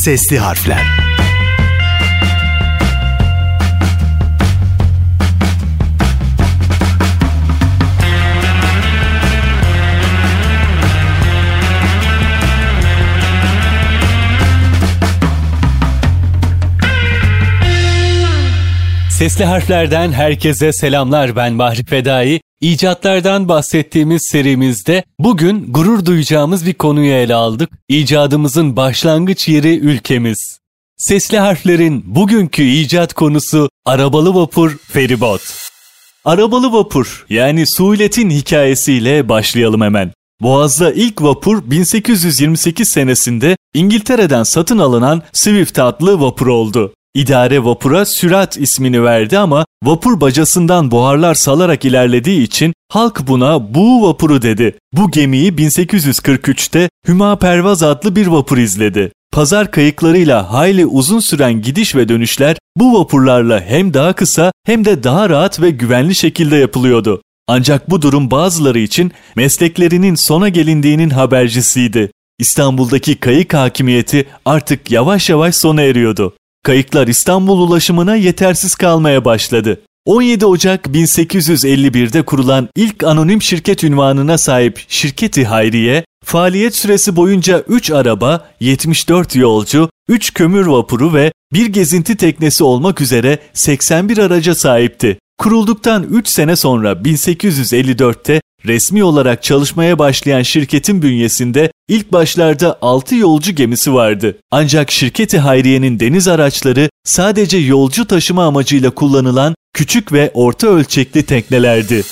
Sesli harfler. Sesli harflerden herkese selamlar ben Bahri Fedai. İcatlardan bahsettiğimiz serimizde bugün gurur duyacağımız bir konuyu ele aldık. İcadımızın başlangıç yeri ülkemiz. Sesli harflerin bugünkü icat konusu arabalı vapur feribot. Arabalı vapur yani Suulet'in hikayesiyle başlayalım hemen. Boğaz'da ilk vapur 1828 senesinde İngiltere'den satın alınan Swift adlı vapur oldu. İdare vapura sürat ismini verdi ama vapur bacasından buharlar salarak ilerlediği için halk buna buğu vapuru dedi. Bu gemiyi 1843'te Hüma Pervaz adlı bir vapur izledi. Pazar kayıklarıyla hayli uzun süren gidiş ve dönüşler bu vapurlarla hem daha kısa hem de daha rahat ve güvenli şekilde yapılıyordu. Ancak bu durum bazıları için mesleklerinin sona gelindiğinin habercisiydi. İstanbul'daki kayık hakimiyeti artık yavaş yavaş sona eriyordu. Kayıklar İstanbul ulaşımına yetersiz kalmaya başladı. 17 Ocak 1851'de kurulan ilk anonim şirket ünvanına sahip Şirketi Hayriye, faaliyet süresi boyunca 3 araba, 74 yolcu, 3 kömür vapuru ve bir gezinti teknesi olmak üzere 81 araca sahipti. Kurulduktan 3 sene sonra 1854'te resmi olarak çalışmaya başlayan şirketin bünyesinde ilk başlarda 6 yolcu gemisi vardı. Ancak şirketi Hayriye'nin deniz araçları sadece yolcu taşıma amacıyla kullanılan küçük ve orta ölçekli teknelerdi.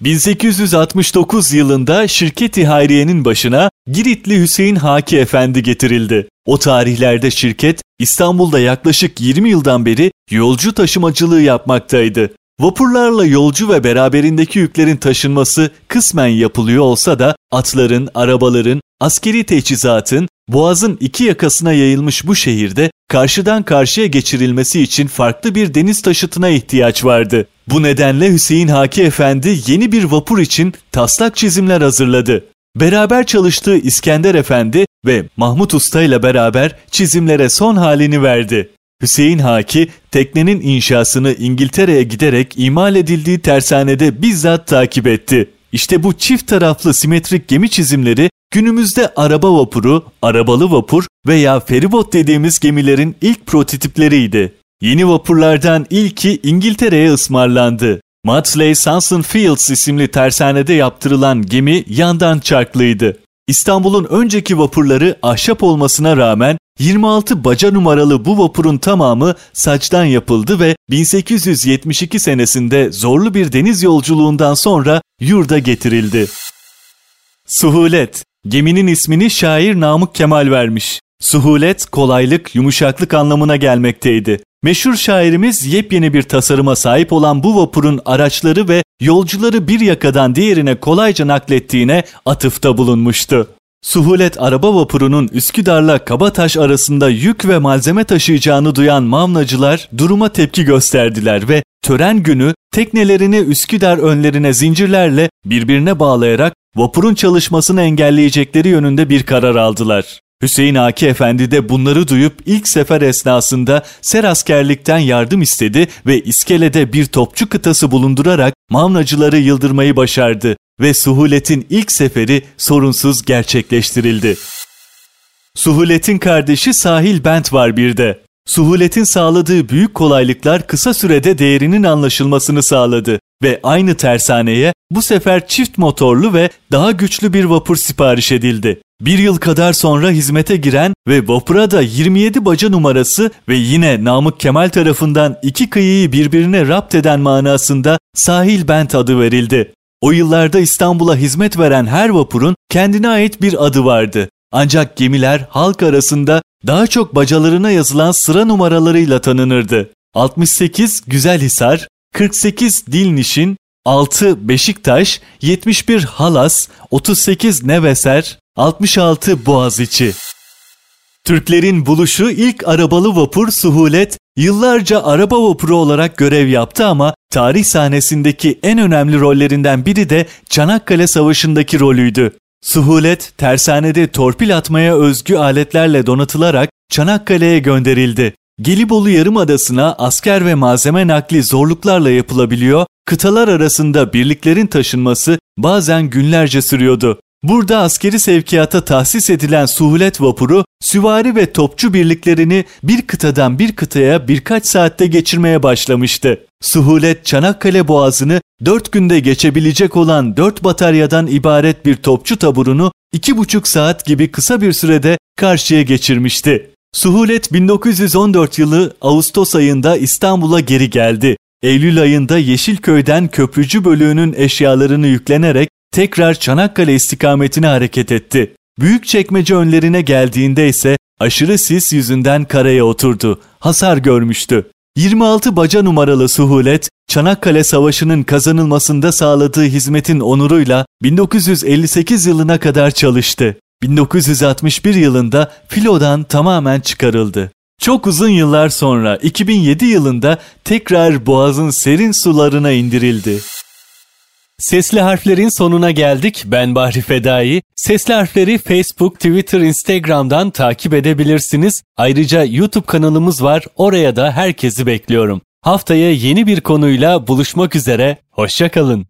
1869 yılında şirketi Hayriye'nin başına Giritli Hüseyin Haki Efendi getirildi. O tarihlerde şirket İstanbul'da yaklaşık 20 yıldan beri yolcu taşımacılığı yapmaktaydı. Vapurlarla yolcu ve beraberindeki yüklerin taşınması kısmen yapılıyor olsa da atların, arabaların, askeri teçhizatın, boğazın iki yakasına yayılmış bu şehirde karşıdan karşıya geçirilmesi için farklı bir deniz taşıtına ihtiyaç vardı. Bu nedenle Hüseyin Haki Efendi yeni bir vapur için taslak çizimler hazırladı. Beraber çalıştığı İskender Efendi ve Mahmut Usta ile beraber çizimlere son halini verdi. Hüseyin Haki teknenin inşasını İngiltere'ye giderek imal edildiği tersanede bizzat takip etti. İşte bu çift taraflı simetrik gemi çizimleri günümüzde araba vapuru, arabalı vapur veya feribot dediğimiz gemilerin ilk prototipleriydi. Yeni vapurlardan ilki İngiltere'ye ısmarlandı. Maudsley Sanson Fields isimli tersanede yaptırılan gemi yandan çarklıydı. İstanbul'un önceki vapurları ahşap olmasına rağmen 26 baca numaralı bu vapurun tamamı saçtan yapıldı ve 1872 senesinde zorlu bir deniz yolculuğundan sonra yurda getirildi. Suhulet Geminin ismini şair Namık Kemal vermiş. Suhulet, kolaylık, yumuşaklık anlamına gelmekteydi. Meşhur şairimiz yepyeni bir tasarıma sahip olan bu vapurun araçları ve yolcuları bir yakadan diğerine kolayca naklettiğine atıfta bulunmuştu. Suhulet araba vapurunun Üsküdar'la Kabataş arasında yük ve malzeme taşıyacağını duyan mamlacılar duruma tepki gösterdiler ve tören günü teknelerini Üsküdar önlerine zincirlerle birbirine bağlayarak vapurun çalışmasını engelleyecekleri yönünde bir karar aldılar. Hüseyin Aki Efendi de bunları duyup ilk sefer esnasında ser askerlikten yardım istedi ve iskelede bir topçu kıtası bulundurarak mamlacıları yıldırmayı başardı ve Suhulet'in ilk seferi sorunsuz gerçekleştirildi. Suhulet'in kardeşi Sahil Bent var bir de. Suhulet'in sağladığı büyük kolaylıklar kısa sürede değerinin anlaşılmasını sağladı ve aynı tersaneye bu sefer çift motorlu ve daha güçlü bir vapur sipariş edildi. Bir yıl kadar sonra hizmete giren ve vapura da 27 baca numarası ve yine Namık Kemal tarafından iki kıyıyı birbirine rapt eden manasında Sahil Bent adı verildi. O yıllarda İstanbul'a hizmet veren her vapurun kendine ait bir adı vardı. Ancak gemiler halk arasında daha çok bacalarına yazılan sıra numaralarıyla tanınırdı. 68 Güzelhisar, 48 Dilnişin, 6 Beşiktaş, 71 Halas, 38 Neveser, 66 Boğaziçi. Türklerin buluşu ilk arabalı vapur Suhulet yıllarca araba vapuru olarak görev yaptı ama tarih sahnesindeki en önemli rollerinden biri de Çanakkale Savaşı'ndaki rolüydü. Suhulet tersanede torpil atmaya özgü aletlerle donatılarak Çanakkale'ye gönderildi. Gelibolu Yarımadası'na asker ve malzeme nakli zorluklarla yapılabiliyor, kıtalar arasında birliklerin taşınması bazen günlerce sürüyordu. Burada askeri sevkiyata tahsis edilen suhulet vapuru, süvari ve topçu birliklerini bir kıtadan bir kıtaya birkaç saatte geçirmeye başlamıştı. Suhulet Çanakkale Boğazı'nı 4 günde geçebilecek olan 4 bataryadan ibaret bir topçu taburunu 2,5 saat gibi kısa bir sürede karşıya geçirmişti. Suhulet 1914 yılı Ağustos ayında İstanbul'a geri geldi. Eylül ayında Yeşilköy'den köprücü bölüğünün eşyalarını yüklenerek tekrar Çanakkale istikametine hareket etti. Büyük çekmece önlerine geldiğinde ise aşırı sis yüzünden karaya oturdu. Hasar görmüştü. 26 baca numaralı Suhulet, Çanakkale Savaşı'nın kazanılmasında sağladığı hizmetin onuruyla 1958 yılına kadar çalıştı. 1961 yılında filodan tamamen çıkarıldı. Çok uzun yıllar sonra 2007 yılında tekrar Boğaz'ın serin sularına indirildi. Sesli harflerin sonuna geldik. Ben Bahri Fedai. Sesli harfleri Facebook, Twitter, Instagram'dan takip edebilirsiniz. Ayrıca YouTube kanalımız var. Oraya da herkesi bekliyorum. Haftaya yeni bir konuyla buluşmak üzere. Hoşçakalın.